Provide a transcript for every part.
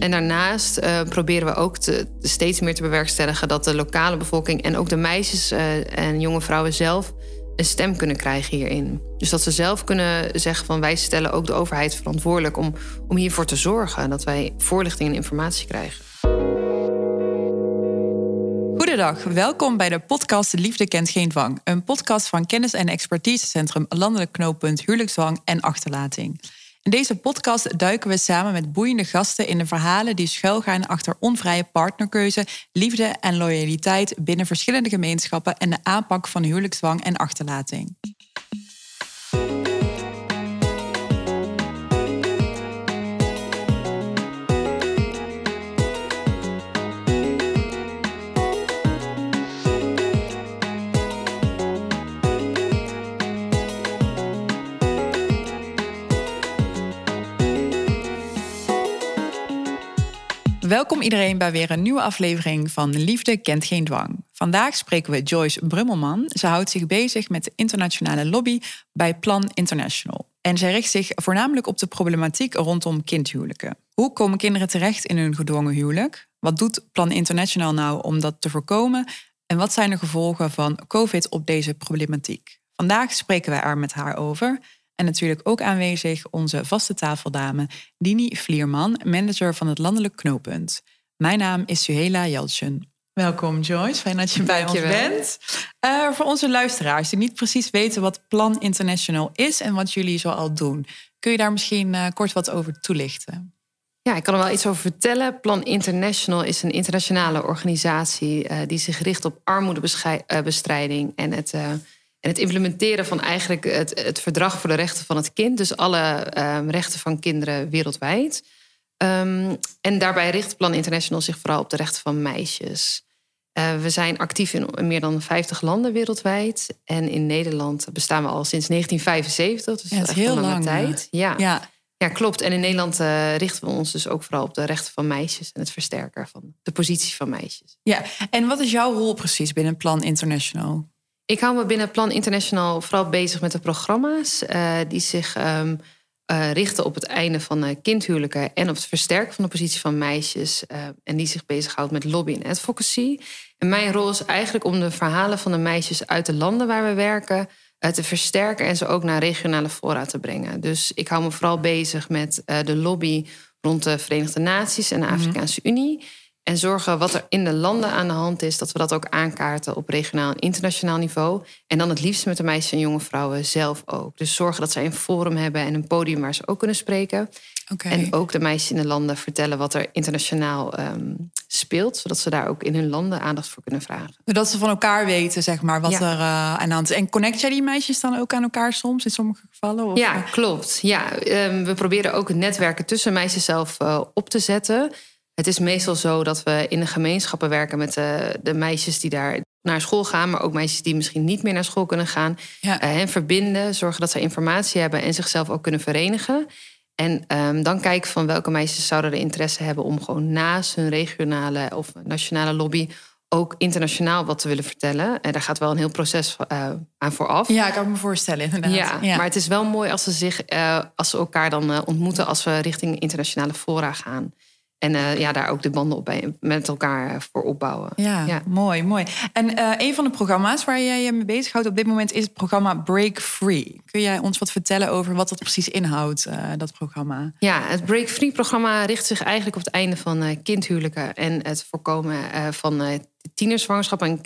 En daarnaast uh, proberen we ook te, steeds meer te bewerkstelligen dat de lokale bevolking en ook de meisjes uh, en jonge vrouwen zelf een stem kunnen krijgen hierin. Dus dat ze zelf kunnen zeggen van wij stellen ook de overheid verantwoordelijk om, om hiervoor te zorgen dat wij voorlichting en informatie krijgen. Goedendag, welkom bij de podcast Liefde kent geen dwang. Een podcast van kennis- en expertisecentrum Landelijk Knooppunt Huwelijksdwang en Achterlating. In deze podcast duiken we samen met boeiende gasten in de verhalen die schuilgaan achter onvrije partnerkeuze, liefde en loyaliteit binnen verschillende gemeenschappen en de aanpak van huwelijksdwang en achterlating. Welkom iedereen bij weer een nieuwe aflevering van Liefde kent geen dwang. Vandaag spreken we Joyce Brummelman. Ze houdt zich bezig met de internationale lobby bij Plan International. En zij richt zich voornamelijk op de problematiek rondom kindhuwelijken. Hoe komen kinderen terecht in hun gedwongen huwelijk? Wat doet Plan International nou om dat te voorkomen? En wat zijn de gevolgen van COVID op deze problematiek? Vandaag spreken wij er met haar over. En natuurlijk ook aanwezig onze vaste tafeldame Dini Vlierman, manager van het Landelijk Knooppunt. Mijn naam is Suhela Jeltjen. Welkom Joyce, fijn dat je bij ons bent. Uh, voor onze luisteraars die niet precies weten wat Plan International is en wat jullie zo al doen, kun je daar misschien uh, kort wat over toelichten? Ja, ik kan er wel iets over vertellen. Plan International is een internationale organisatie uh, die zich richt op armoedebestrijding en het en het implementeren van eigenlijk het, het verdrag voor de rechten van het kind. Dus alle ehm, rechten van kinderen wereldwijd. Um, en daarbij richt Plan International zich vooral op de rechten van meisjes. Uh, we zijn actief in meer dan 50 landen wereldwijd. En in Nederland bestaan we al sinds 1975. Dus ja, dat is heel lange tijd. Ja. ja. Ja. klopt. En in Nederland uh, richten we ons dus ook vooral op de rechten van meisjes en het versterken van de positie van meisjes. Ja, en wat is jouw rol precies binnen Plan International? Ik hou me binnen Plan International vooral bezig met de programma's uh, die zich um, uh, richten op het einde van uh, kindhuwelijken en op het versterken van de positie van meisjes. en die zich bezighoudt met lobby en advocacy. En mijn rol is eigenlijk om de verhalen van de meisjes uit de landen waar we werken te versterken en ze ook naar regionale fora te brengen. Dus ik hou me vooral bezig met de lobby rond de Verenigde Naties en de mhm. Afrikaanse Unie. En zorgen wat er in de landen aan de hand is, dat we dat ook aankaarten op regionaal en internationaal niveau. En dan het liefst met de meisjes en jonge vrouwen zelf ook. Dus zorgen dat zij een forum hebben en een podium waar ze ook kunnen spreken. Okay. En ook de meisjes in de landen vertellen wat er internationaal um, speelt, zodat ze daar ook in hun landen aandacht voor kunnen vragen. Dat ze van elkaar weten, zeg maar, wat er uh, aan de hand is. En connect jij die meisjes dan ook aan elkaar soms in sommige gevallen? Of? Ja, klopt. Ja, um, we proberen ook het netwerken tussen meisjes zelf uh, op te zetten. Het is meestal zo dat we in de gemeenschappen werken met de, de meisjes die daar naar school gaan, maar ook meisjes die misschien niet meer naar school kunnen gaan. Ja. Uh, hen verbinden, zorgen dat ze informatie hebben en zichzelf ook kunnen verenigen. En um, dan kijken van welke meisjes zouden er interesse hebben om gewoon naast hun regionale of nationale lobby ook internationaal wat te willen vertellen. En daar gaat wel een heel proces uh, aan vooraf. Ja, ik kan me voorstellen, inderdaad. Ja, ja, maar het is wel mooi als ze, zich, uh, als ze elkaar dan ontmoeten als we richting internationale fora gaan. En uh, ja, daar ook de banden op met elkaar eh, voor opbouwen. Ja, ja. mooi, mooi. En uh, een van de programma's waar jij je mee bezighoudt op dit moment is het programma Break Free. Kun jij ons wat vertellen over wat dat precies inhoudt, uh, dat programma? Ja, het Break Free programma richt zich eigenlijk op het einde van kindhuwelijken en het voorkomen van tienerzwangerschap en,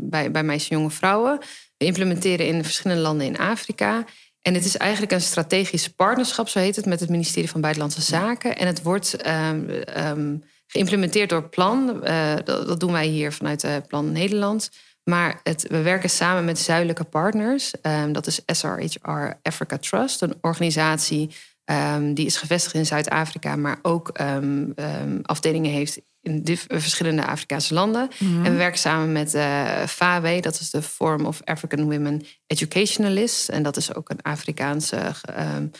bij, bij meisjes en jonge vrouwen. We implementeren in verschillende landen in Afrika. En het is eigenlijk een strategisch partnerschap, zo heet het, met het ministerie van Buitenlandse Zaken. En het wordt um, um, geïmplementeerd door Plan. Uh, dat, dat, doen wij hier vanuit uh, Plan Nederland. Maar het, we werken samen met zuidelijke partners. Um, dat is SRHR Africa Trust, een organisatie die is gevestigd in Zuid-Afrika, maar ook afdelingen heeft in verschillende Afrikaanse landen. Mhm. En we werken samen met uh, eh, FAW, dat is de Forum of African Women Educationalists. En dat is ook een Afrikaanse um,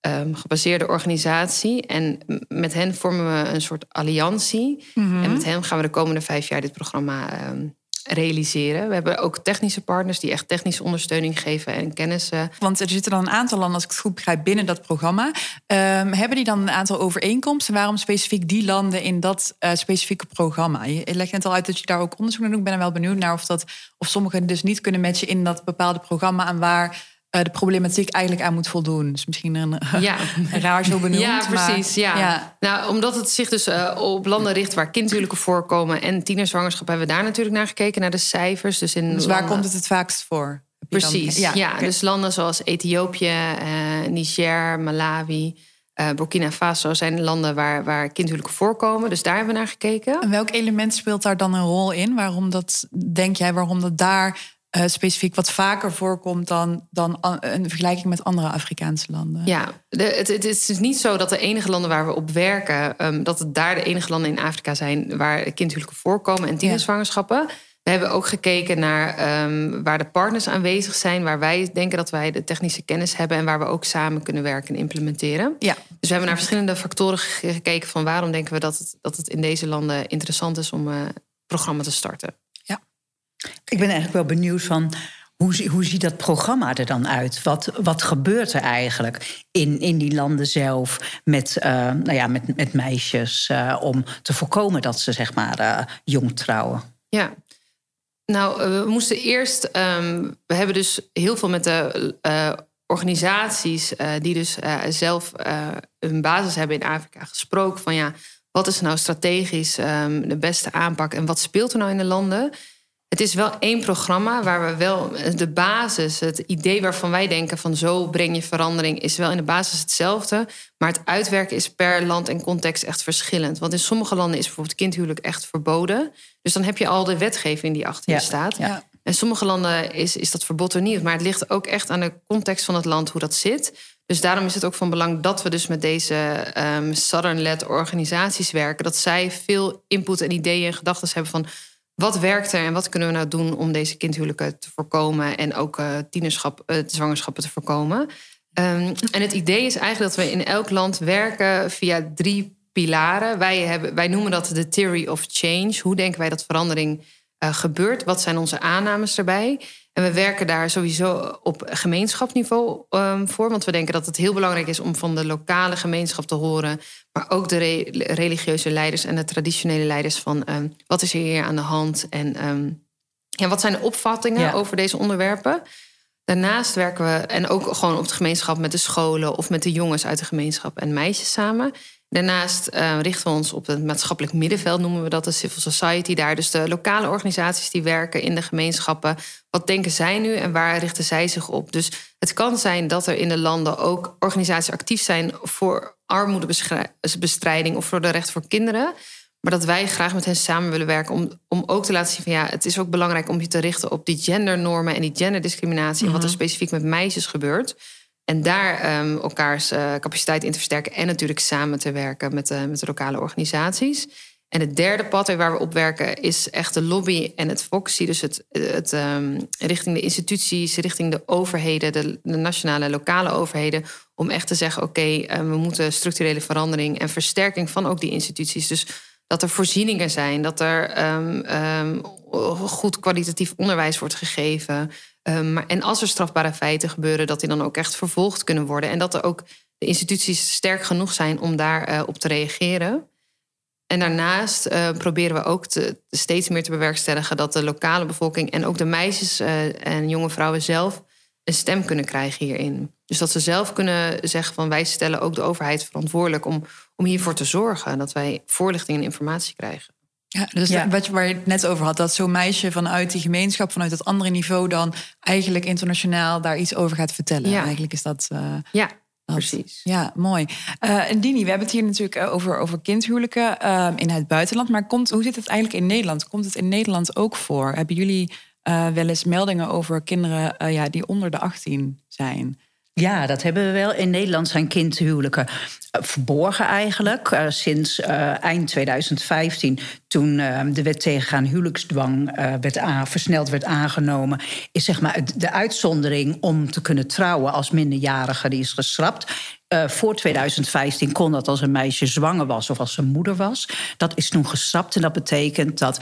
um, gebaseerde organisatie. En met hen vormen we een soort alliantie. Mhm. En met hen gaan we de komende vijf jaar dit programma um, realiseren. We hebben ook technische partners die echt technische ondersteuning geven en kennis. Want er zitten dan een aantal landen, als ik het goed begrijp, binnen dat programma. Ehm, hebben die dan een aantal overeenkomsten? Waarom specifiek die landen in dat eh, specifieke programma? Je legt net al uit dat je daar ook onderzoek naar doet. Ik ben er wel benieuwd naar of, dat, of sommigen dus niet kunnen matchen in dat bepaalde programma en waar eh, de problematiek eigenlijk aan moet voldoen. Dus misschien een, Ja. een raar zo benoemd. Ja, maar- precies. ja. ja. Nou, omdat het zich dus eh, op landen richt waar kindhuwelijken voorkomen en tienerzwangerschap, hebben we daar natuurlijk naar gekeken, naar de cijfers. Dus, in Dus waar landen- komt het het vaakst voor? Dan- Precies. Ja, dus landen zoals Ethiopië, eh, Niger, Malawi, eh, Burkina Faso zijn landen waar, waar kindhuwelijken voorkomen. Dus daar hebben we naar gekeken. En welk element speelt daar dan een rol in? Waarom dat, denk jij, waarom dat daar eh, specifiek wat vaker voorkomt dan, dan an- een vergelijking met andere Afrikaanse landen? Ja, de, het, het is dus niet zo dat de enige landen waar we op werken, ehm, dat het daar de enige landen in Afrika zijn waar kindhuwelijken voorkomen en tienerzwangerschappen. We hebben ook gekeken naar ehm, waar de partners aanwezig zijn, waar wij denken dat wij de technische kennis hebben en waar we ook samen kunnen werken en implementeren. Ja. Dus we hebben naar verschillende factoren ge- gekeken van waarom denken we dat het, dat het in deze landen interessant is om een programma te starten. Ik ben eigenlijk wel benieuwd van hoe, hoe ziet dat programma er dan uit? Wat, wat gebeurt er eigenlijk in, in die landen zelf met, eh, nou ja, met, met meisjes eh, om te voorkomen dat ze zeg maar eh, jong trouwen? Ja. Nou, we moesten eerst. ehm, we hebben dus heel veel met de organisaties die dus zelf een basis hebben in Afrika gesproken. Van ja, wat is nou strategisch ehm, de beste aanpak en wat speelt er nou in de landen? Het is wel één programma waar we wel de basis, het idee waarvan wij denken van zo breng je verandering, is wel in de basis hetzelfde. Maar het uitwerken is per land en context echt verschillend. Want in sommige landen is bijvoorbeeld kindhuwelijk echt verboden. Dus dan heb je al de wetgeving die achter Ja, je staat. ja. En sommige landen is, is dat verbod er niet. Maar het ligt ook echt aan de context van het land hoe dat zit. Dus daarom is het ook van belang dat we dus met deze ehm, Southern-led organisaties werken. Dat zij veel input en ideeën en gedachten hebben van wat werkt er en wat kunnen we nou doen om deze kindhuwelijken te voorkomen en ook eh tienerschap, eh, zwangerschappen te voorkomen. Ehm, en het idee is eigenlijk dat we in elk land werken via drie pilaren. Wij, hebben, wij noemen dat de theory of change. Hoe denken wij dat verandering eh, gebeurt? Wat zijn onze aannames daarbij? En we werken daar sowieso op gemeenschapsniveau ehm, voor. Want we denken dat het heel belangrijk is om van de lokale gemeenschap te horen. Maar ook de re- religieuze leiders en de traditionele leiders van ehm, wat is er hier aan de hand? En ehm, ja, wat zijn de opvattingen Ja. over deze onderwerpen? Daarnaast werken we, en ook gewoon op de gemeenschap met de scholen of met de jongens uit de gemeenschap en meisjes samen. Daarnaast eh, richten we ons op het maatschappelijk middenveld, noemen we dat, de civil society daar. Dus de lokale organisaties die werken in de gemeenschappen. Wat denken zij nu en waar richten zij zich op? Dus het kan zijn dat er in de landen ook organisaties actief zijn voor armoedebestrijding of voor de recht voor kinderen. Maar dat wij graag met hen samen willen werken om, om ook te laten zien van ja, het is ook belangrijk om je te richten op die gendernormen en die genderdiscriminatie en wat er specifiek met meisjes gebeurt. En daar ehm, elkaars eh, capaciteit in te versterken en natuurlijk samen te werken met, de met de lokale organisaties. En het derde pad waar we op werken is echt de lobby en het advocacy. Dus het, het ehm, richting de instituties, richting de overheden, de, de nationale en lokale overheden. Om echt te zeggen, oké, eh, we moeten structurele verandering en versterking van ook die instituties. Dus dat er voorzieningen zijn, dat er ehm, ehm, goed kwalitatief onderwijs wordt gegeven. Um, en als er strafbare feiten gebeuren, dat die dan ook echt vervolgd kunnen worden. En dat er ook de instituties sterk genoeg zijn om daarop uh, op te reageren. En daarnaast uh, proberen we ook te, steeds meer te bewerkstelligen dat de lokale bevolking en ook de meisjes uh, en jonge vrouwen zelf een stem kunnen krijgen hierin. Dus dat ze zelf kunnen zeggen van wij stellen ook de overheid verantwoordelijk om, om hiervoor te zorgen dat wij voorlichting en informatie krijgen. Ja, dus Ja. wat je, waar je het net over had, dat zo'n meisje vanuit die gemeenschap, vanuit dat andere niveau, dan eigenlijk internationaal daar iets over gaat vertellen. Ja. Eigenlijk is dat. eh, Ja, dat- precies. Ja, mooi. Eh, en Dini, we hebben het hier natuurlijk eh, over, over kindhuwelijken eh, in het buitenland. Maar komt, hoe zit het eigenlijk in Nederland? Komt het in Nederland ook voor? Hebben jullie wel eens meldingen over kinderen ja, die onder de 18 zijn? Ja, dat hebben we wel. In Nederland zijn kindhuwelijken eh, verborgen eigenlijk. Eh, sinds eh, eind 2015, toen de wet tegen huwelijksdwang werd versneld werd aangenomen, is zeg maar de uitzondering om te kunnen trouwen als minderjarige die is geschrapt. Voor 2015 kon dat als een meisje zwanger was of als ze moeder was. Dat is toen geschrapt en dat betekent dat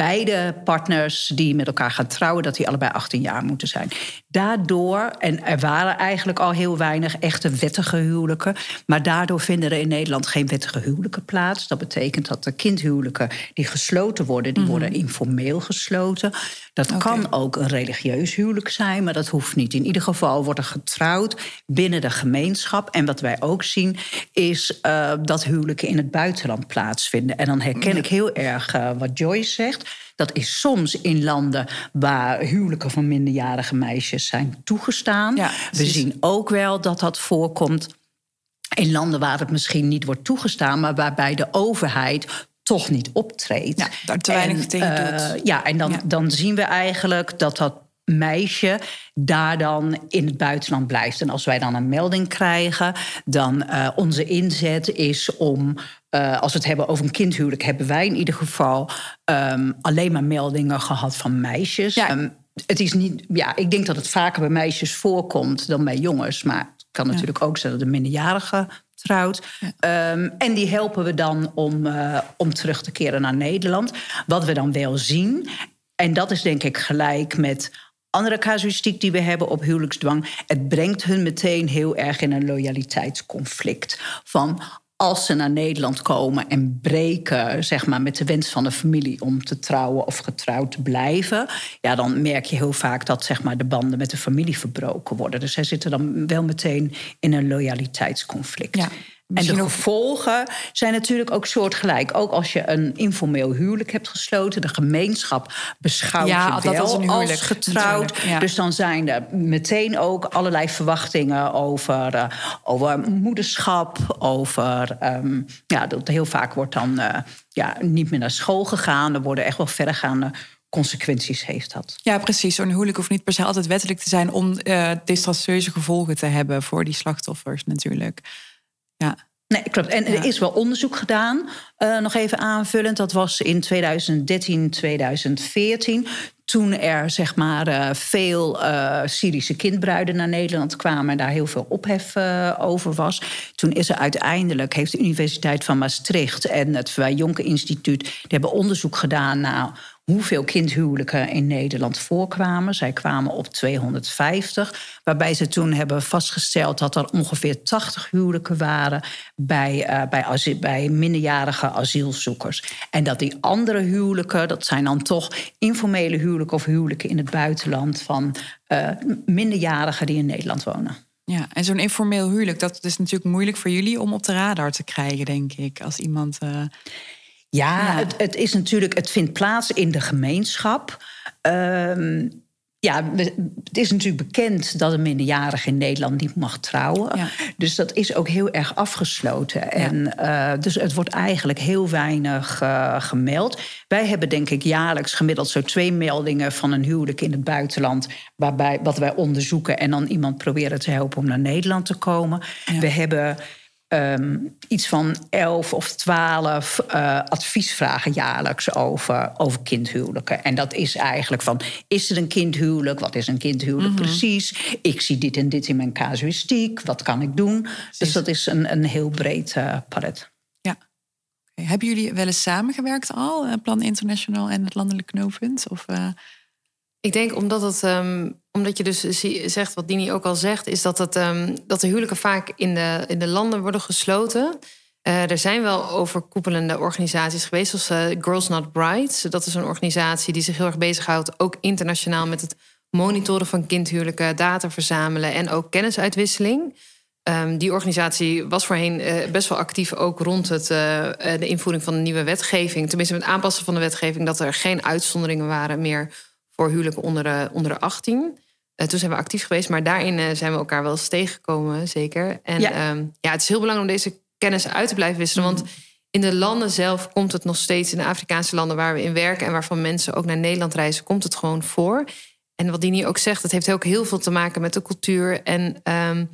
beide partners die met elkaar gaan trouwen, dat die allebei 18 jaar moeten zijn. Daardoor, en er waren eigenlijk al heel weinig echte wettige huwelijken, maar daardoor vinden er in Nederland geen wettige huwelijken plaats. Dat betekent dat de kindhuwelijken die gesloten worden, die mhm. worden informeel gesloten. Dat kan ook een religieus huwelijk zijn, maar dat hoeft niet. In ieder geval wordt er getrouwd binnen de gemeenschap. En wat wij ook zien, is uh, dat huwelijken in het buitenland plaatsvinden. En dan herken ik heel erg uh, wat Joyce zegt. Dat is soms in landen waar huwelijken van minderjarige meisjes zijn toegestaan. We zien ook wel dat dat voorkomt in landen waar het misschien niet wordt toegestaan, maar waarbij de overheid toch niet optreedt. Ja, daar te weinig tegen doet. Uh, ja, en dan, dan zien we eigenlijk dat dat meisje daar dan in het buitenland blijft. En als wij dan een melding krijgen, dan uh, onze inzet is om. Uh, als we het hebben over een kindhuwelijk, hebben wij in ieder geval um, alleen maar meldingen gehad van meisjes. Ja. Um, het is niet, ja, ik denk dat het vaker bij meisjes voorkomt dan bij jongens. Maar het kan natuurlijk ook zijn dat de minderjarige trouwt. Um, en die helpen we dan om, uh, om terug te keren naar Nederland. Wat we dan wel zien, en dat is denk ik gelijk met andere casuïstiek die we hebben op huwelijksdwang. Het brengt hun meteen heel erg in een loyaliteitsconflict. Van als ze naar Nederland komen en breken zeg maar, met de wens van de familie om te trouwen of getrouwd te blijven, ja, dan merk je heel vaak dat zeg maar, de banden met de familie verbroken worden. Dus zij zitten dan wel meteen in een loyaliteitsconflict. En de gevolgen zijn natuurlijk ook soortgelijk. Ook als je een informeel huwelijk hebt gesloten, de gemeenschap beschouwt je wel dat als getrouwd. Dus dan zijn er meteen ook allerlei verwachtingen over, uh, over moederschap, over. Um, ja, dat heel vaak wordt dan uh, ja, niet meer naar school gegaan. Er worden echt wel verregaande consequenties heeft dat. Ja, precies. Zo'n huwelijk hoeft niet per se altijd wettelijk te zijn om uh, desastreuze gevolgen te hebben voor die slachtoffers natuurlijk. Ja. Nee, klopt. En er is wel onderzoek gedaan, uh, nog even aanvullend. Dat was in 2013, 2014. Toen er zeg maar uh, veel uh, Syrische kindbruiden naar Nederland kwamen en daar heel veel ophef over was. Toen is er uiteindelijk, heeft de Universiteit van Maastricht en het Verwij Jonker Instituut, die hebben onderzoek gedaan naar hoeveel kindhuwelijken in Nederland voorkwamen. Zij kwamen op 250, waarbij ze toen hebben vastgesteld dat er ongeveer 80 huwelijken waren bij, uh, bij, minderjarige asielzoekers. En dat die andere huwelijken, dat zijn dan toch informele huwelijken of huwelijken in het buitenland van uh, minderjarigen die in Nederland wonen. Ja, en zo'n informeel huwelijk, dat is natuurlijk moeilijk voor jullie om op de radar te krijgen, denk ik. Als iemand. Uh... Ja, Het, het, is natuurlijk, het vindt plaats in de gemeenschap. Um, ja, het is natuurlijk bekend dat een minderjarige in Nederland niet mag trouwen. Dus dat is ook heel erg afgesloten. En uh, dus het wordt eigenlijk heel weinig uh, gemeld. Wij hebben denk ik jaarlijks gemiddeld zo twee meldingen van een huwelijk in het buitenland. Waarbij wat wij onderzoeken en dan iemand proberen te helpen om naar Nederland te komen. We hebben um, iets van elf of twaalf uh, adviesvragen jaarlijks over, over kindhuwelijken. En dat is eigenlijk van, is er een kindhuwelijk? Wat is een kindhuwelijk mm -hmm. precies? Ik zie dit en dit in mijn casuïstiek. Wat kan ik doen? Precies. Dus dat is een, een heel breed uh, palet. Ja. Okay. Hebben jullie wel eens samengewerkt al? Eh, Plan International en het Landelijk Knooppunt? Of... Uh... Ik denk omdat, het, um, omdat je dus zegt, wat Dini ook al zegt, is dat, het, um, dat de huwelijken vaak in de, in de landen worden gesloten. Uh, er zijn wel overkoepelende organisaties geweest, zoals uh, Girls Not Brides. Dat is een organisatie die zich heel erg bezighoudt, ook internationaal, met het monitoren van kindhuwelijken, data verzamelen en ook kennisuitwisseling. Um, die organisatie was voorheen uh, best wel actief ook rond het, de invoering van de nieuwe wetgeving. Tenminste, met aanpassen van de wetgeving, dat er geen uitzonderingen waren meer voor huwelijken onder de, onder de 18. Uh, toen zijn we actief geweest, maar daarin uh, zijn we elkaar wel eens tegengekomen, zeker. En ja. Um, ja, het is heel belangrijk om deze kennis uit te blijven wisselen. Mm. Want in de landen zelf komt het nog steeds, in de Afrikaanse landen waar we in werken en waarvan mensen ook naar Nederland reizen, komt het gewoon voor. En wat Dini ook zegt, dat heeft ook heel veel te maken met de cultuur en um,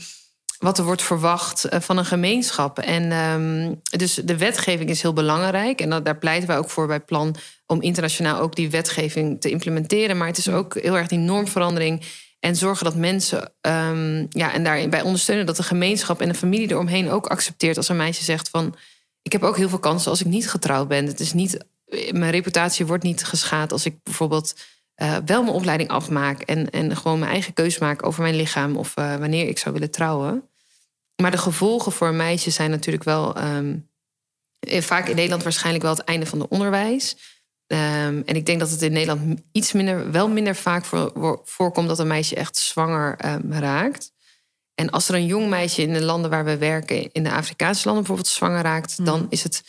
wat er wordt verwacht eh, van een gemeenschap. En um, dus de wetgeving is heel belangrijk. En dat, daar pleiten wij ook voor bij Plan om internationaal ook die wetgeving te implementeren. Maar het is ook heel erg die normverandering. En zorgen dat mensen, um, ja, en daarbij ondersteunen dat de gemeenschap en de familie eromheen ook accepteert als een meisje zegt van. Ik heb ook heel veel kansen als ik niet getrouwd ben. Het is niet mijn reputatie wordt niet geschaad als ik bijvoorbeeld uh, wel mijn opleiding afmaak en, en gewoon mijn eigen keuze maak over mijn lichaam of uh, wanneer ik zou willen trouwen. Maar de gevolgen voor een meisje zijn natuurlijk wel um, vaak in Nederland waarschijnlijk wel het einde van het onderwijs. Um, en ik denk dat het in Nederland iets minder, wel minder vaak voor, voorkomt dat een meisje echt zwanger um, raakt. En als er een jong meisje in de landen waar we werken, in de Afrikaanse landen bijvoorbeeld, zwanger raakt, dan mm. is het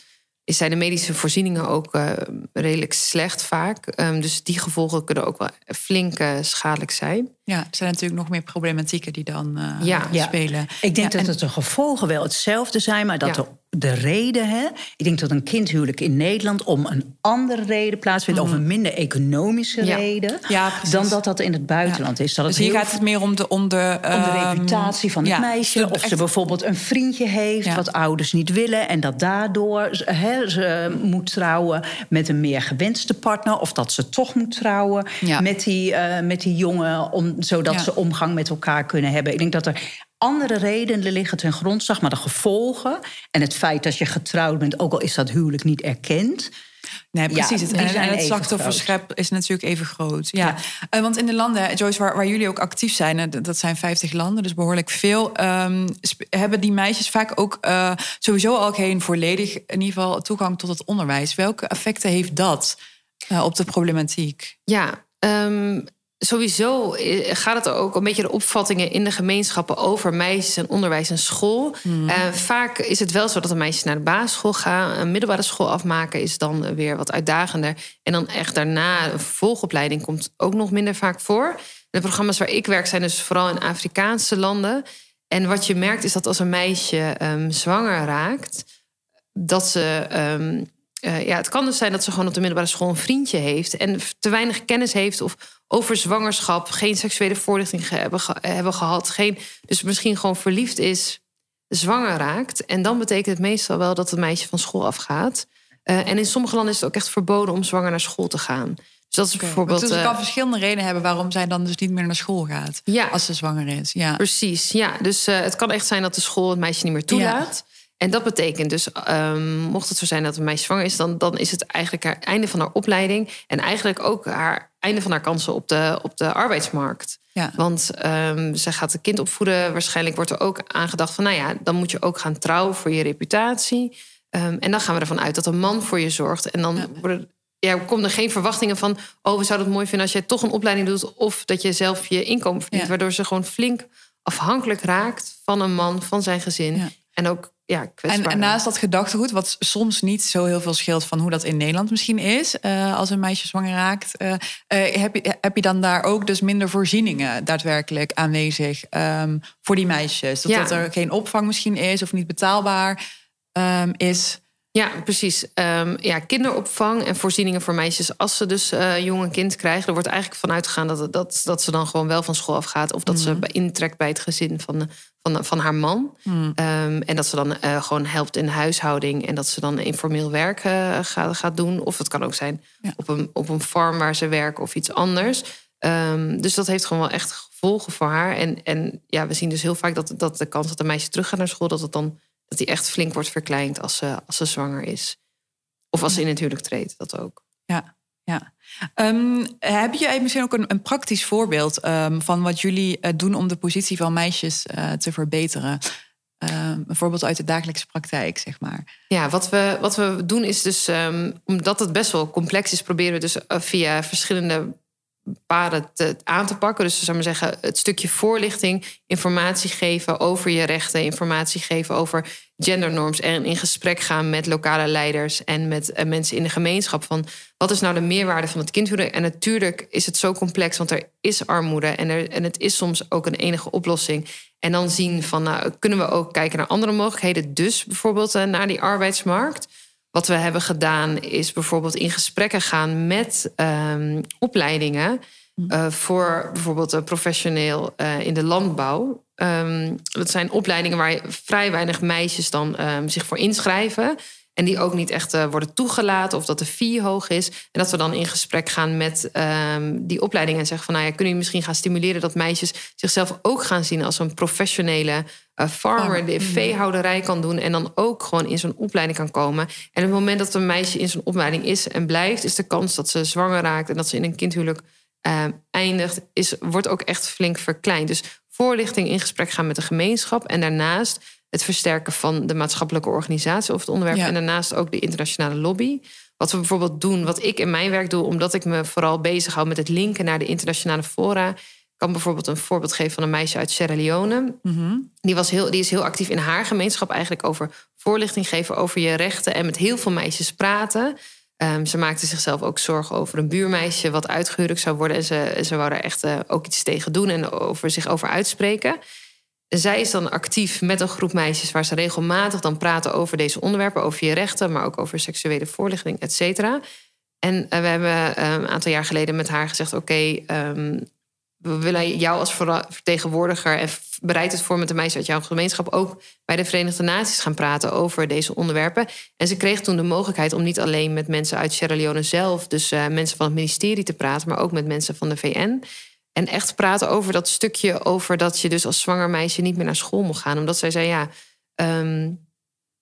zijn de medische voorzieningen ook uh, redelijk slecht vaak. Um, dus die gevolgen kunnen ook wel flink uh, schadelijk zijn. Ja, er zijn natuurlijk nog meer problematieken die dan uh, ja. spelen. Ik denk dat het de gevolgen wel hetzelfde zijn, maar dat de, de reden, hè, ik denk dat een kindhuwelijk in Nederland om een andere reden plaatsvindt, of een minder economische reden, dan dat dat in het buitenland is. Dat dus hier gaat het meer om de, om de, om de ehm, reputatie van het meisje, of ze bijvoorbeeld een vriendje heeft wat ouders niet willen en dat daardoor ze moet trouwen met een meer gewenste partner, of dat ze toch moet trouwen met, die, uh, met die jongen om zodat ze omgang met elkaar kunnen hebben. Ik denk dat er andere redenen liggen ten grondslag, maar de gevolgen en het feit dat je getrouwd bent, ook al is dat huwelijk niet erkend. Nee, precies. het, en, het slachtofferschep is natuurlijk even groot. Ja. Uh, want in de landen, Joyce, waar, waar, jullie ook actief zijn, dat zijn 50 landen, dus behoorlijk veel, um, hebben die meisjes vaak ook uh, sowieso al geen volledig in ieder geval toegang tot het onderwijs. Welke effecten heeft dat uh, op de problematiek? Ja, um, sowieso eh, gaat het ook een beetje de opvattingen in de gemeenschappen over meisjes en onderwijs en school. Mm. vaak is het wel zo dat de meisjes naar de basisschool gaan. Een middelbare school afmaken is dan weer wat uitdagender. En dan echt daarna een volgopleiding komt ook nog minder vaak voor. De programma's waar ik werk zijn dus vooral in Afrikaanse landen. En wat je merkt is dat als een meisje um, zwanger raakt, dat ze um, uh, ja, het kan dus zijn dat ze gewoon op de middelbare school een vriendje heeft en te weinig kennis heeft of over zwangerschap, geen seksuele voorlichting hebben, hebben gehad, geen, dus misschien gewoon verliefd is, zwanger raakt. En dan betekent het meestal wel dat het meisje van school afgaat. Uh, en in sommige landen is het ook echt verboden om zwanger naar school te gaan. Dus dat is bijvoorbeeld. Dus het kan uh, verschillende redenen hebben waarom zij dan dus niet meer naar school gaat. Ja, als ze zwanger is. Ja, precies. Ja, dus uh, het kan echt zijn dat de school het meisje niet meer toelaat. Ja. En dat betekent dus, um, mocht het zo zijn dat een meisje zwanger is, dan, dan is het eigenlijk haar einde van haar opleiding. En eigenlijk ook haar einde van haar kansen op de, op de arbeidsmarkt. Ja. Want um, ze gaat het kind opvoeden. Waarschijnlijk wordt er ook aangedacht van, nou ja, dan moet je ook gaan trouwen voor je reputatie. Um, en dan gaan we ervan uit dat een man voor je zorgt. En dan ja. worden, ja, komen er geen verwachtingen van, oh, we zouden het mooi vinden als jij toch een opleiding doet. Of dat je zelf je inkomen verdient. Ja. Waardoor ze gewoon flink afhankelijk raakt van een man, van zijn gezin. En ook ja, en, en, naast dat gedachtegoed, wat soms niet zo heel veel scheelt van hoe dat in Nederland misschien is, uh, als een meisje zwanger raakt, uh, uh, heb, je, heb je dan daar ook dus minder voorzieningen daadwerkelijk aanwezig um, voor die meisjes? Dat, ja. dat er geen opvang misschien is of niet betaalbaar um, is. Ja, precies. Um, ja, kinderopvang en voorzieningen voor meisjes als ze dus uh, jong een kind krijgen. Er wordt eigenlijk vanuit gegaan dat, dat, dat ze dan gewoon wel van school afgaat. Of dat mm. ze intrekt bij het gezin van, van, van haar man. Mm. Um, en dat ze dan uh, gewoon helpt in de huishouding. En dat ze dan informeel werk uh, gaat, gaat doen. Of het kan ook zijn ja. op, een, op een farm waar ze werken of iets anders. Um, dus dat heeft gewoon wel echt gevolgen voor haar. En, en ja, we zien dus heel vaak dat, dat de kans dat een meisje terug gaat naar school... dat het dan dat die echt flink wordt verkleind als ze, als ze zwanger is. Of als ze in het huwelijk treedt, dat ook. Ja, ja. Um, heb je misschien ook een, een praktisch voorbeeld um, van wat jullie uh, doen om de positie van meisjes uh, te verbeteren? Um, een voorbeeld uit de dagelijkse praktijk, zeg maar. Ja, wat we, wat we doen is dus, omdat het best wel complex is, proberen we dus uh, via verschillende paden te, aan te pakken. Dus zou maar zeggen, het stukje voorlichting, informatie geven over je rechten, informatie geven over gendernorms en in gesprek gaan met lokale leiders en met uh, mensen in de gemeenschap van wat is nou de meerwaarde van het kindhuwelijk? En natuurlijk is het zo complex, want er is armoede en, er, en het is soms ook een enige oplossing. En dan zien van, nou, kunnen we ook kijken naar andere mogelijkheden, dus bijvoorbeeld uh, naar die arbeidsmarkt. Wat we hebben gedaan is bijvoorbeeld in gesprekken gaan met um, opleidingen. Uh, voor bijvoorbeeld een professioneel uh, in de landbouw. Um, dat zijn opleidingen waar vrij weinig meisjes dan um, zich voor inschrijven. En die ook niet echt worden toegelaten of dat de fee hoog is. En dat we dan in gesprek gaan met ehm, die opleiding en zeggen van nou ja, kunnen jullie misschien gaan stimuleren dat meisjes zichzelf ook gaan zien als een professionele farmer, die veehouderij kan doen en dan ook gewoon in zo'n opleiding kan komen. En op het moment dat een meisje in zo'n opleiding is en blijft, is de kans dat ze zwanger raakt en dat ze in een kindhuwelijk uh, eindigt, is, wordt ook echt flink verkleind. Dus voorlichting in gesprek gaan met de gemeenschap en daarnaast het versterken van de maatschappelijke organisatie of het onderwerp en daarnaast ook de internationale lobby. Wat we bijvoorbeeld doen, wat ik in mijn werk doe, omdat ik me vooral bezighoud met het linken naar de internationale fora, kan bijvoorbeeld een voorbeeld geven van een meisje uit Sierra Leone. Mhm. die, was heel, die is heel actief in haar gemeenschap eigenlijk over voorlichting geven over je rechten en met heel veel meisjes praten. Um, ze maakte zichzelf ook zorgen over een buurmeisje wat uitgehuurd zou worden. En ze, ze wou daar echt uh, ook iets tegen doen en over zich over uitspreken. Zij is dan actief met een groep meisjes waar ze regelmatig dan praten over deze onderwerpen, over je rechten, maar ook over seksuele voorlichting, et cetera. En uh, we hebben um, een aantal jaar geleden met haar gezegd: Oké, okay, um, we willen jou als vertegenwoordiger en bereid het voor met de meisjes uit jouw gemeenschap ook bij de Verenigde Naties gaan praten over deze onderwerpen. En ze kreeg toen de mogelijkheid om niet alleen met mensen uit Sierra Leone zelf, dus uh, mensen van het ministerie te praten, maar ook met mensen van de VN. En echt praten over dat stukje over dat je dus als zwanger meisje niet meer naar school moet gaan. Omdat zij zei, ja, um,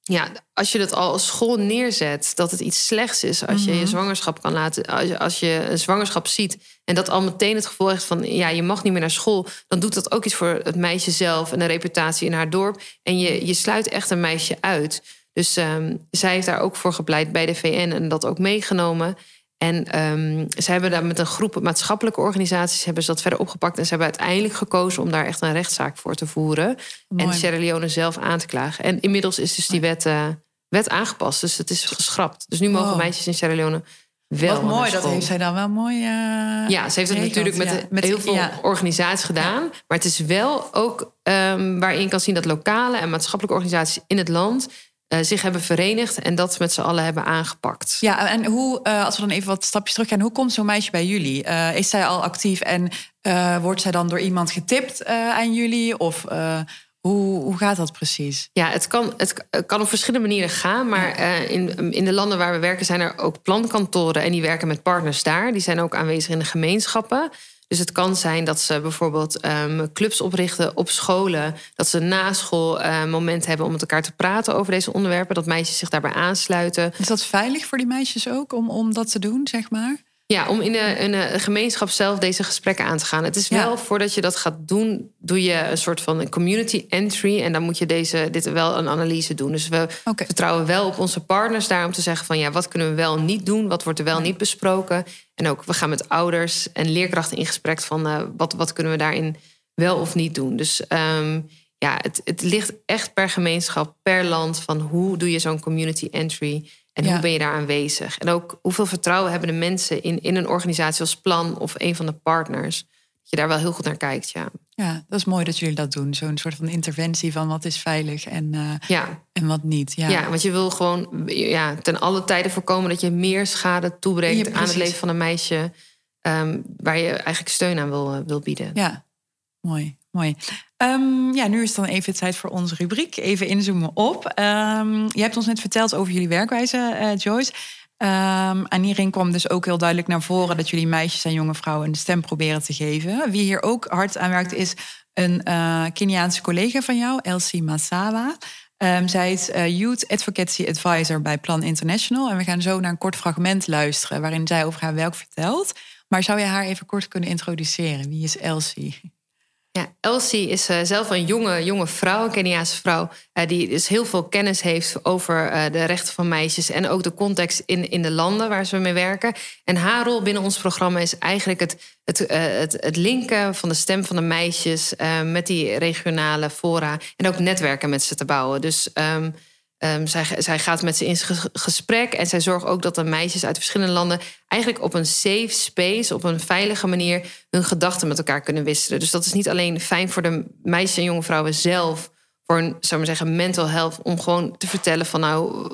ja, als je dat al als school neerzet, dat het iets slechts is als je je mhm. zwangerschap kan laten, als je, als je een zwangerschap ziet en dat al meteen het gevoel heeft van ja, je mag niet meer naar school, dan doet dat ook iets voor het meisje zelf en de reputatie in haar dorp. En je, je sluit echt een meisje uit. Dus um, zij heeft daar ook voor gepleit bij de VN en dat ook meegenomen. En um, ze hebben daar met een groep maatschappelijke organisaties hebben ze dat verder opgepakt. En ze hebben uiteindelijk gekozen om daar echt een rechtszaak voor te voeren. En Sierra Leone zelf aan te klagen. En inmiddels is dus die wet, uh, wet aangepast. Dus het is geschrapt. Dus nu mogen meisjes in Sierra Leone wel. Wat mooi, dat heeft zij dan wel mooi. Uh, ja, ze heeft het natuurlijk met, met heel veel organisaties gedaan. Maar het is wel ook um, waarin je kan zien dat lokale en maatschappelijke organisaties in het land uh, zich hebben verenigd en dat met z'n allen hebben aangepakt. Ja, en hoe, uh, als we dan even wat stapjes terug gaan, hoe komt zo'n meisje bij jullie? Uh, is zij al actief en wordt zij dan door iemand getipt aan jullie? Of hoe, hoe gaat dat precies? Ja, het kan, het kan op verschillende manieren gaan. Maar in, in de landen waar we werken zijn er ook plankantoren en die werken met partners daar. Die zijn ook aanwezig in de gemeenschappen. Dus het kan zijn dat ze bijvoorbeeld um, clubs oprichten op scholen. Dat ze na school uh, moment hebben om met elkaar te praten over deze onderwerpen. Dat meisjes zich daarbij aansluiten. Is dat veilig voor die meisjes ook om, om dat te doen, zeg maar? Ja, om in een, een, gemeenschap zelf deze gesprekken aan te gaan. Het is wel, voordat je dat gaat doen, doe je een soort van een community entry. En dan moet je deze, dit wel een analyse doen. Dus we vertrouwen wel op onze partners daar om te zeggen van ja, wat kunnen we wel niet doen? Wat wordt er wel niet besproken? En ook, we gaan met ouders en leerkrachten in gesprek van uh, wat, wat kunnen we daarin wel of niet doen. Dus um, ja, het, het ligt echt per gemeenschap, per land van hoe doe je zo'n community entry en hoe ben je daar aanwezig. En ook hoeveel vertrouwen hebben de mensen in, in een organisatie als plan of een van de partners. Dat je daar wel heel goed naar kijkt, ja. Ja, dat is mooi dat jullie dat doen. Zo'n soort van interventie van wat is veilig en, uh, ja. en wat niet. Ja. ja, want je wil gewoon ja, ten alle tijden voorkomen dat je meer schade toebrengt aan het leven van een meisje. Um, waar je eigenlijk steun aan wil, wil bieden. Ja, mooi. Mooi. Um, ja, nu is het dan even tijd voor onze rubriek. Even inzoomen op. Um, je hebt ons net verteld over jullie werkwijze, uh, Joyce. Um, en hierin kwam dus ook heel duidelijk naar voren dat jullie meisjes en jonge vrouwen een stem proberen te geven. Wie hier ook hard aan werkt is een uh, Keniaanse collega van jou, Elsie Masawa. Um, zij is uh, Youth Advocacy Advisor bij Plan International. En we gaan zo naar een kort fragment luisteren waarin zij over haar werk vertelt. Maar zou je haar even kort kunnen introduceren? Wie is Elsie? Ja, Elsie is uh, zelf een jonge, jonge vrouw, een Keniaanse vrouw, uh, die dus heel veel kennis heeft over uh, de rechten van meisjes en ook de context in, in de landen waar ze mee werken. En haar rol binnen ons programma is eigenlijk het, het, het, het linken van de stem van de meisjes met die regionale fora en ook netwerken met ze te bouwen. Dus um, Um, zij, zij, gaat met ze in gesprek en zij zorgt ook dat de meisjes uit verschillende landen eigenlijk op een safe space, op een veilige manier, hun gedachten met elkaar kunnen wisselen. Dus dat is niet alleen fijn voor de meisjes en jonge vrouwen zelf, voor een, zou maar zeggen, mental health, om gewoon te vertellen van nou,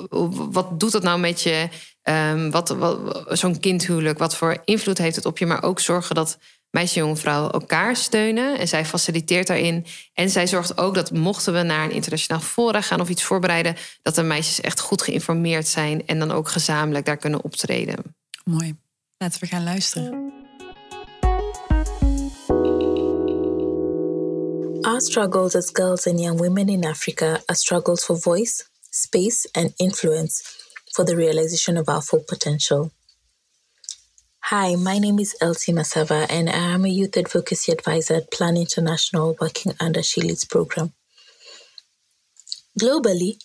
wat doet dat nou met je? Um, wat, wat, Zo'n kindhuwelijk, wat voor invloed heeft het op je? Maar ook zorgen dat meisjes en jonge vrouwen elkaar steunen. En zij faciliteert daarin. En zij zorgt ook dat mochten we naar een internationaal fora gaan of iets voorbereiden, dat de meisjes echt goed geïnformeerd zijn en dan ook gezamenlijk daar kunnen optreden. Mooi. Laten we gaan luisteren. Our struggles as girls and young women in Africa are struggles for voice, space, and influence for the realization of our full potential. Hi, my name is Elsie Masava, and I am a youth advocacy advisor at Plan International working under She Leads program. Globally,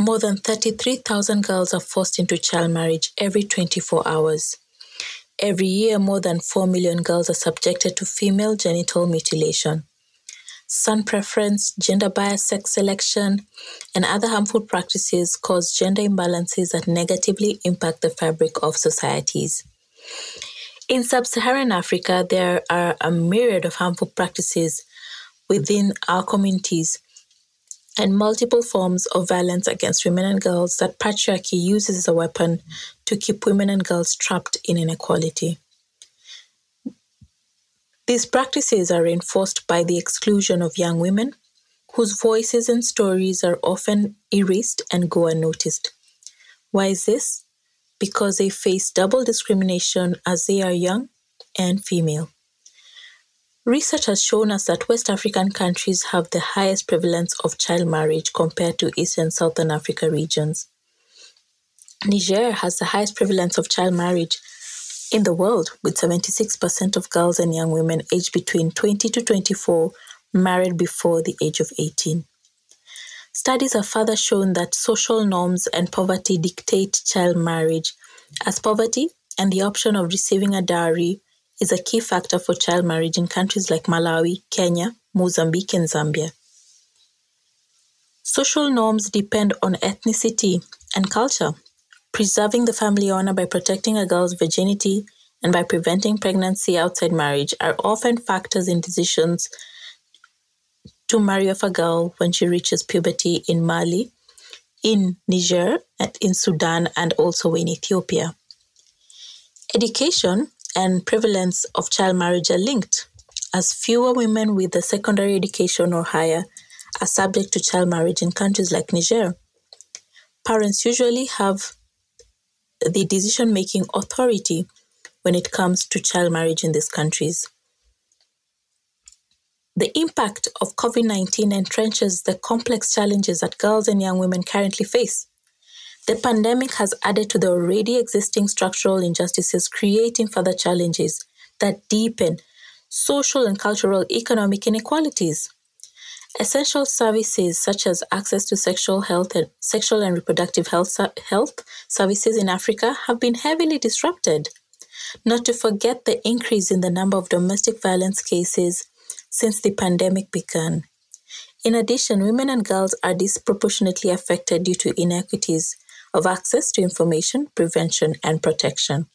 more than 33,000 girls are forced into child marriage every 24 hours. Every year, more than 4 million girls are subjected to female genital mutilation. Son preference, gender bias sex selection, and other harmful practices cause gender imbalances that negatively impact the fabric of societies. In sub Saharan Africa, there are a myriad of harmful practices within our communities and multiple forms of violence against women and girls that patriarchy uses as a weapon to keep women and girls trapped in inequality. These practices are reinforced by the exclusion of young women, whose voices and stories are often erased and go unnoticed. Why is this? Because they face double discrimination as they are young and female. Research has shown us that West African countries have the highest prevalence of child marriage compared to East and Southern Africa regions. Niger has the highest prevalence of child marriage in the world, with 76% of girls and young women aged between 20 to 24 married before the age of 18. Studies have further shown that social norms and poverty dictate child marriage, as poverty and the option of receiving a dowry is a key factor for child marriage in countries like Malawi, Kenya, Mozambique, and Zambia. Social norms depend on ethnicity and culture. Preserving the family honor by protecting a girl's virginity and by preventing pregnancy outside marriage are often factors in decisions to marry off a girl when she reaches puberty in Mali, in Niger, and in Sudan, and also in Ethiopia. Education and prevalence of child marriage are linked, as fewer women with a secondary education or higher are subject to child marriage in countries like Niger. Parents usually have the decision making authority when it comes to child marriage in these countries. The impact of COVID 19 entrenches the complex challenges that girls and young women currently face. The pandemic has added to the already existing structural injustices, creating further challenges that deepen social and cultural economic inequalities. Essential services such as access to sexual health and sexual and reproductive health, health services in Africa have been heavily disrupted. Not to forget the increase in the number of domestic violence cases since the pandemic began. In addition, women and girls are disproportionately affected due to inequities of access to information, prevention, and protection.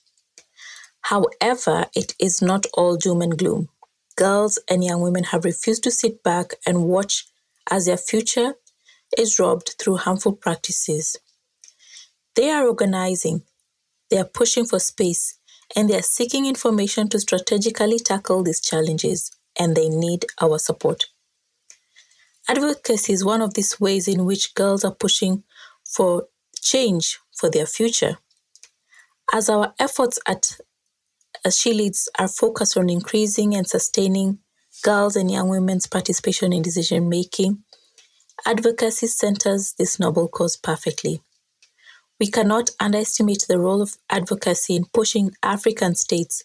However, it is not all doom and gloom. Girls and young women have refused to sit back and watch as their future is robbed through harmful practices. They are organizing, they are pushing for space, and they are seeking information to strategically tackle these challenges and they need our support. Advocacy is one of these ways in which girls are pushing for change for their future. As our efforts at as She Leads are focused on increasing and sustaining girls and young women's participation in decision making, advocacy centers this noble cause perfectly. We cannot underestimate the role of advocacy in pushing African states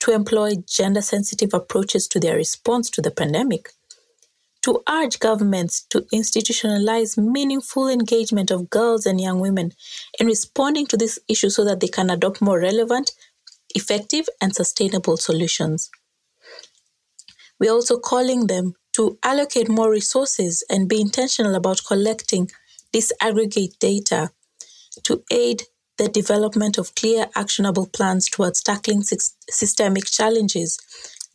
to employ gender sensitive approaches to their response to the pandemic, to urge governments to institutionalize meaningful engagement of girls and young women in responding to this issue so that they can adopt more relevant, effective, and sustainable solutions. We're also calling them to allocate more resources and be intentional about collecting disaggregate data to aid the development of clear, actionable plans towards tackling systemic challenges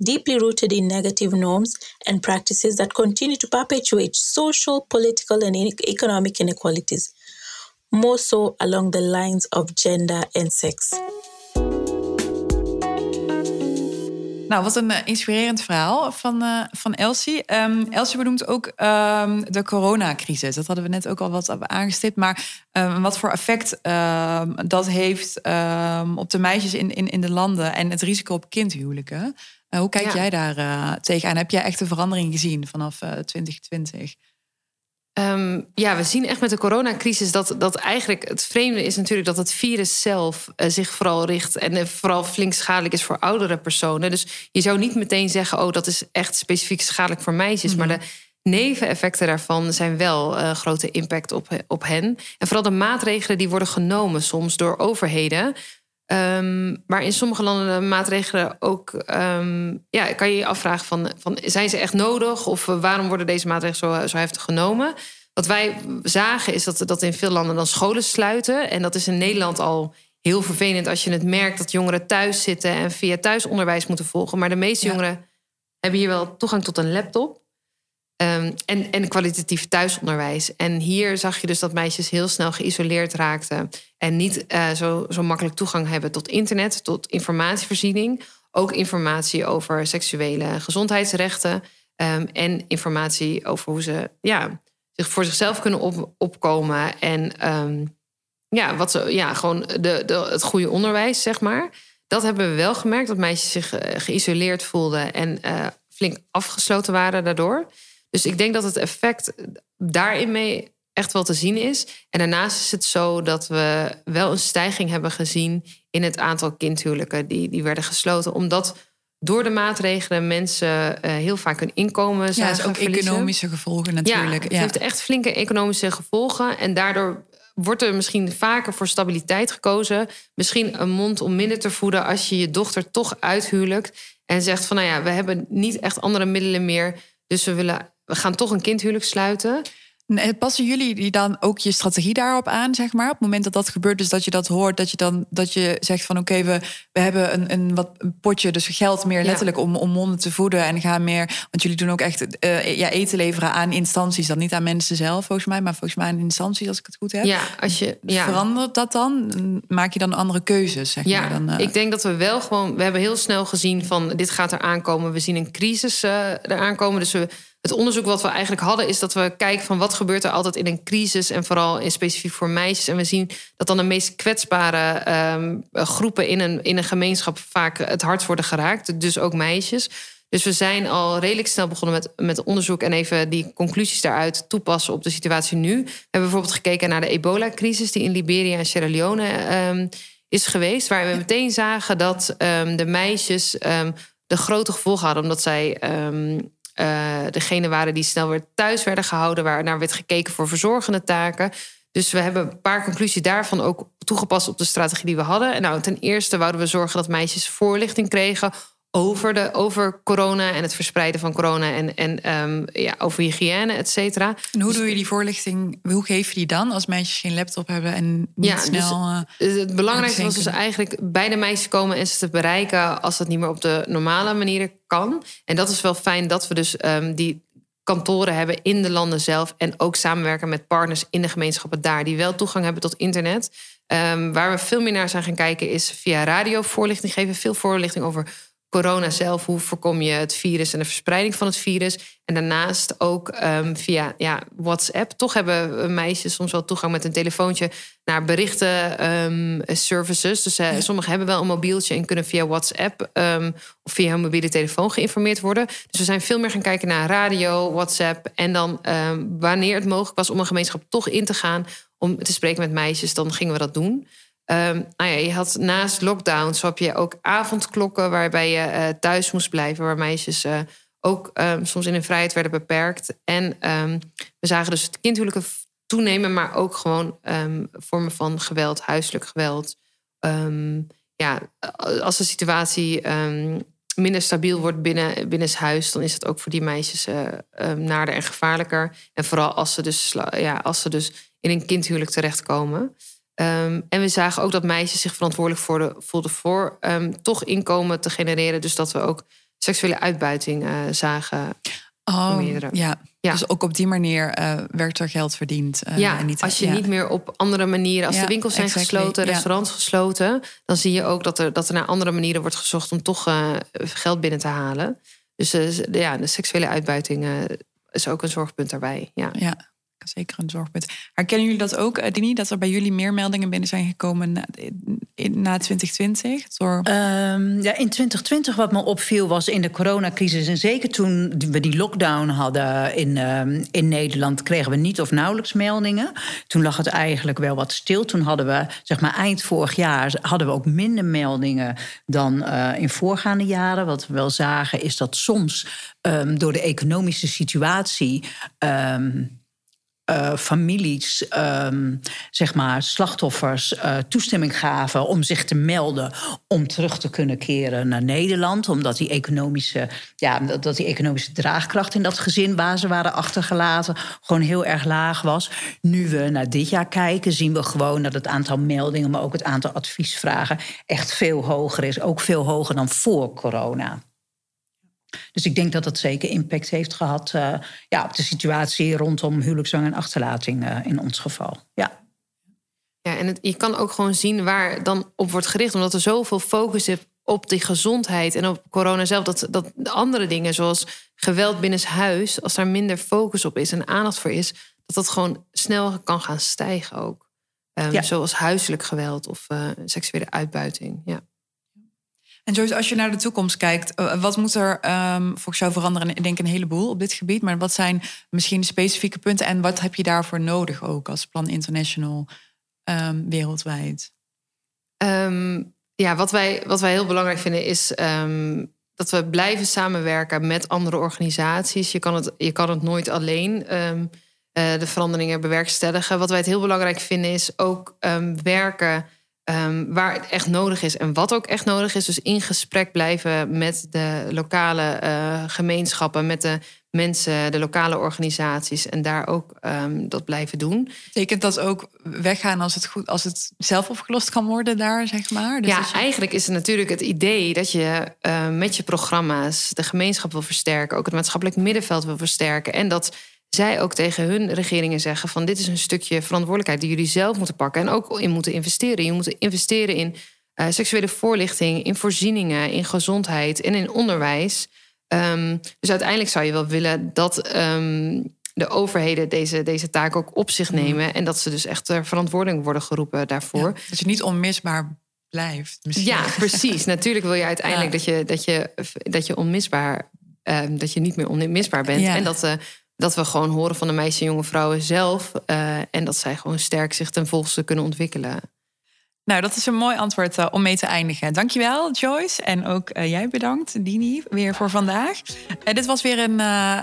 deeply rooted in negative norms and practices that continue to perpetuate social, political, and economic inequalities, more so along the lines of gender and sex. Nou, wat een inspirerend verhaal van, uh, van Elsie. Um, Elsie benoemt ook um, de coronacrisis. Dat hadden we net ook al wat aangestipt. Maar um, wat voor effect dat heeft op de meisjes in, in, in de landen en het risico op kindhuwelijken. Uh, hoe kijk jij daar uh, tegenaan? Heb jij echt een verandering gezien vanaf 2020? Um, ja, we zien echt met de coronacrisis dat, dat eigenlijk het vreemde is natuurlijk dat het virus zelf uh, zich vooral richt en uh, vooral flink schadelijk is voor oudere personen. Dus je zou niet meteen zeggen, oh, dat is echt specifiek schadelijk voor meisjes. Maar mhm. de neveneffecten daarvan zijn wel uh, grote impact op, op hen. En vooral de maatregelen die worden genomen soms door overheden. Um, maar in sommige landen de maatregelen ook. Um, ja, kan je je afvragen: van, van, zijn ze echt nodig? Of uh, waarom worden deze maatregelen zo, zo heftig genomen? Wat wij zagen is dat, dat in veel landen dan scholen sluiten. En dat is in Nederland al heel vervelend als je het merkt dat jongeren thuis zitten en via thuisonderwijs moeten volgen. Maar de meeste jongeren hebben hier wel toegang tot een laptop. Um, en, en kwalitatief thuisonderwijs. En hier zag je dus dat meisjes heel snel geïsoleerd raakten. En niet uh, zo, zo makkelijk toegang hebben tot internet, tot informatievoorziening. Ook informatie over seksuele gezondheidsrechten. Um, en informatie over hoe ze ja, zich voor zichzelf kunnen op, opkomen. En um, ja, wat ze, ja, gewoon de, de, het goede onderwijs, zeg maar. Dat hebben we wel gemerkt, dat meisjes zich uh, geïsoleerd voelden en uh, flink afgesloten waren daardoor. Dus ik denk dat het effect daarin mee echt wel te zien is. En daarnaast is het zo dat we wel een stijging hebben gezien in het aantal kindhuwelijken die, die werden gesloten. Omdat door de maatregelen mensen uh, heel vaak hun inkomen zijn. Ja, ook economische gevolgen natuurlijk. Ja, het heeft echt flinke economische gevolgen. En daardoor wordt er misschien vaker voor stabiliteit gekozen. Misschien een mond om minder te voeden als je je dochter toch uithuwelijkt. En zegt van nou ja, we hebben niet echt andere middelen meer. Dus we willen we gaan toch een kindhuwelijk sluiten. Passen jullie die dan ook je strategie daarop aan, zeg maar? Op het moment dat dat gebeurt, dus dat je dat hoort, dat je dan dat je zegt van oké, we, we hebben een, een wat een potje, dus geld meer letterlijk om, om monden te voeden en gaan meer. Want jullie doen ook echt uh, ja, eten leveren aan instanties, dan niet aan mensen zelf, volgens mij, maar volgens mij aan instanties, als ik het goed heb. Ja, als je ja. verandert dat dan, maak je dan andere keuzes, zeg ja, maar. Dan, uh... ik denk dat we wel gewoon, we hebben heel snel gezien van dit gaat er aankomen. We zien een crisis uh, eraan komen, dus we het onderzoek wat we eigenlijk hadden, is dat we kijken van wat gebeurt er altijd in een crisis. En vooral in specifiek voor meisjes. En we zien dat dan de meest kwetsbare um, groepen in een, in een gemeenschap vaak het hardst worden geraakt. Dus ook meisjes. Dus we zijn al redelijk snel begonnen met, met onderzoek en even die conclusies daaruit toepassen op de situatie nu. We hebben bijvoorbeeld gekeken naar de ebola-crisis die in Liberia en Sierra Leone um, is geweest. Waar we meteen zagen dat um, de meisjes de grote gevolgen hadden, omdat zij degene waren die snel weer thuis werden gehouden, waar naar werd gekeken voor verzorgende taken. Dus we hebben een paar conclusies daarvan ook toegepast op de strategie die we hadden. Nou, ten eerste wouden we zorgen dat meisjes voorlichting kregen over, de, over corona en het verspreiden van corona en, en um, ja, over hygiëne, et cetera. En hoe dus doe je die voorlichting? Hoe geef je die dan als meisjes geen laptop hebben en niet ja, dus snel? Dus, het belangrijkste was dus eigenlijk bij de meisjes komen en ze te bereiken als dat niet meer op de normale manier kan. En dat is wel fijn dat we dus um, die kantoren hebben in de landen zelf en ook samenwerken met partners in de gemeenschappen daar die wel toegang hebben tot internet. Um, waar we veel meer naar zijn gaan kijken is via radio voorlichting geven, veel voorlichting over corona zelf, hoe voorkom je het virus en de verspreiding van het virus. En daarnaast ook um, via ja, WhatsApp. Toch hebben meisjes soms wel toegang met een telefoontje naar berichten um, services. Dus uh, sommigen hebben wel een mobieltje en kunnen via WhatsApp um, of via hun mobiele telefoon geïnformeerd worden. Dus we zijn veel meer gaan kijken naar radio, WhatsApp. En dan wanneer het mogelijk was om een gemeenschap toch in te gaan om te spreken met meisjes, dan gingen we dat doen. Um, nou ja, je had naast lockdowns heb je ook avondklokken waarbij je uh, thuis moest blijven, waar meisjes uh, ook um, soms in hun vrijheid werden beperkt. En um, we zagen dus het kindhuwelijken toenemen, maar ook gewoon vormen van geweld, huiselijk geweld. ja, als de situatie minder stabiel wordt binnen, binnen het huis, dan is het ook voor die meisjes uh, naarder en gevaarlijker. En vooral als ze dus, ja, als ze dus in een kindhuwelijk terechtkomen. Um, en we zagen ook dat meisjes zich verantwoordelijk voor voelden voor um, toch inkomen te genereren. Dus dat we ook seksuele uitbuiting uh, zagen. Oh, ja. Ja. Dus ook op die manier uh, werd er geld verdiend. Uh, ja, niet, als je niet meer op andere manieren... als de winkels zijn gesloten, restaurants gesloten... dan zie je ook dat er, dat er naar andere manieren wordt gezocht... om toch geld binnen te halen. Dus ja, de seksuele uitbuiting is ook een zorgpunt daarbij. Ja. ja zeker een zorgpunt. Herkennen jullie dat ook, eh, Dini, dat er bij jullie meer meldingen binnen zijn gekomen na, na 2020? Door... Um, ja, in 2020 wat me opviel was in de coronacrisis... en zeker toen we die lockdown hadden in, um, in Nederland... kregen we niet of nauwelijks meldingen. Toen lag het eigenlijk wel wat stil. Toen hadden we, zeg maar eind vorig jaar... hadden we ook minder meldingen dan uh, in voorgaande jaren. Wat we wel zagen is dat soms um, door de economische situatie... Uh, families, um, zeg maar, slachtoffers uh, toestemming gaven om zich te melden om terug te kunnen keren naar Nederland. Omdat die economische, ja, dat die economische draagkracht in dat gezin waar ze waren achtergelaten gewoon heel erg laag was. Nu we naar dit jaar kijken, zien we gewoon dat het aantal meldingen, maar ook het aantal adviesvragen echt veel hoger is. Ook veel hoger dan voor corona. Dus ik denk dat dat zeker impact heeft gehad uh, ja, op de situatie rondom huwelijkszang en achterlating uh, in ons geval. Ja. Ja, en het, je kan ook gewoon zien waar dan op wordt gericht, omdat er zoveel focus is op die gezondheid en op corona zelf. Dat, dat andere dingen, zoals geweld binnenshuis, als daar minder focus op is en aandacht voor is, dat dat gewoon snel kan gaan stijgen ook. Um, ja. Zoals huiselijk geweld of uh, seksuele uitbuiting. Ja. En Joyce, als je naar de toekomst kijkt, eh, wat moet er um, volgens jou veranderen? Ik denk een heleboel op dit gebied, maar wat zijn misschien specifieke punten en wat heb je daarvoor nodig ook als Plan International um, wereldwijd? Um, ja, wat wij, wat wij heel belangrijk vinden is dat we blijven samenwerken met andere organisaties. Je kan het, je kan het nooit alleen. Uh, de veranderingen bewerkstelligen. Wat wij het heel belangrijk vinden is ook werken Um, waar het echt nodig is en wat ook echt nodig is. Dus in gesprek blijven met de lokale uh, gemeenschappen, met de mensen, de lokale organisaties en daar ook um, dat blijven doen. Betekent dat ook weggaan als het, goed, als het zelf opgelost kan worden daar, zeg maar? Dus ja, eigenlijk is het natuurlijk het idee dat je uh, met je programma's de gemeenschap wil versterken, ook het maatschappelijk middenveld wil versterken en dat zij ook tegen hun regeringen zeggen van dit is een stukje verantwoordelijkheid die jullie zelf moeten pakken en ook in moeten investeren. Je moet investeren in uh, seksuele voorlichting, in voorzieningen, in gezondheid en in onderwijs. Um, dus uiteindelijk zou je wel willen dat um, de overheden deze, deze taak ook op zich mm. nemen en dat ze dus echt ter verantwoording worden geroepen daarvoor. Ja, dat je niet onmisbaar blijft. Misschien. Ja, precies. Natuurlijk wil je uiteindelijk ja. dat, je, dat, je, dat je onmisbaar, um, dat je niet meer onmisbaar bent ja. en dat uh, dat we gewoon horen van de meisjes en jonge vrouwen zelf. Uh, en dat zij gewoon sterk zich ten volste kunnen ontwikkelen. Nou, dat is een mooi antwoord uh, om mee te eindigen. Dankjewel, Joyce. En ook uh, jij bedankt, Dini, weer voor vandaag. dit was weer een,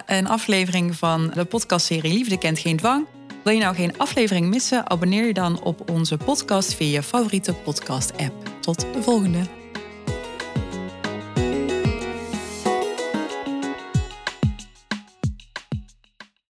een aflevering van de podcastserie Liefde kent geen dwang. Wil je nou geen aflevering missen? Abonneer je dan op onze podcast via je favoriete podcast-app. Tot de volgende.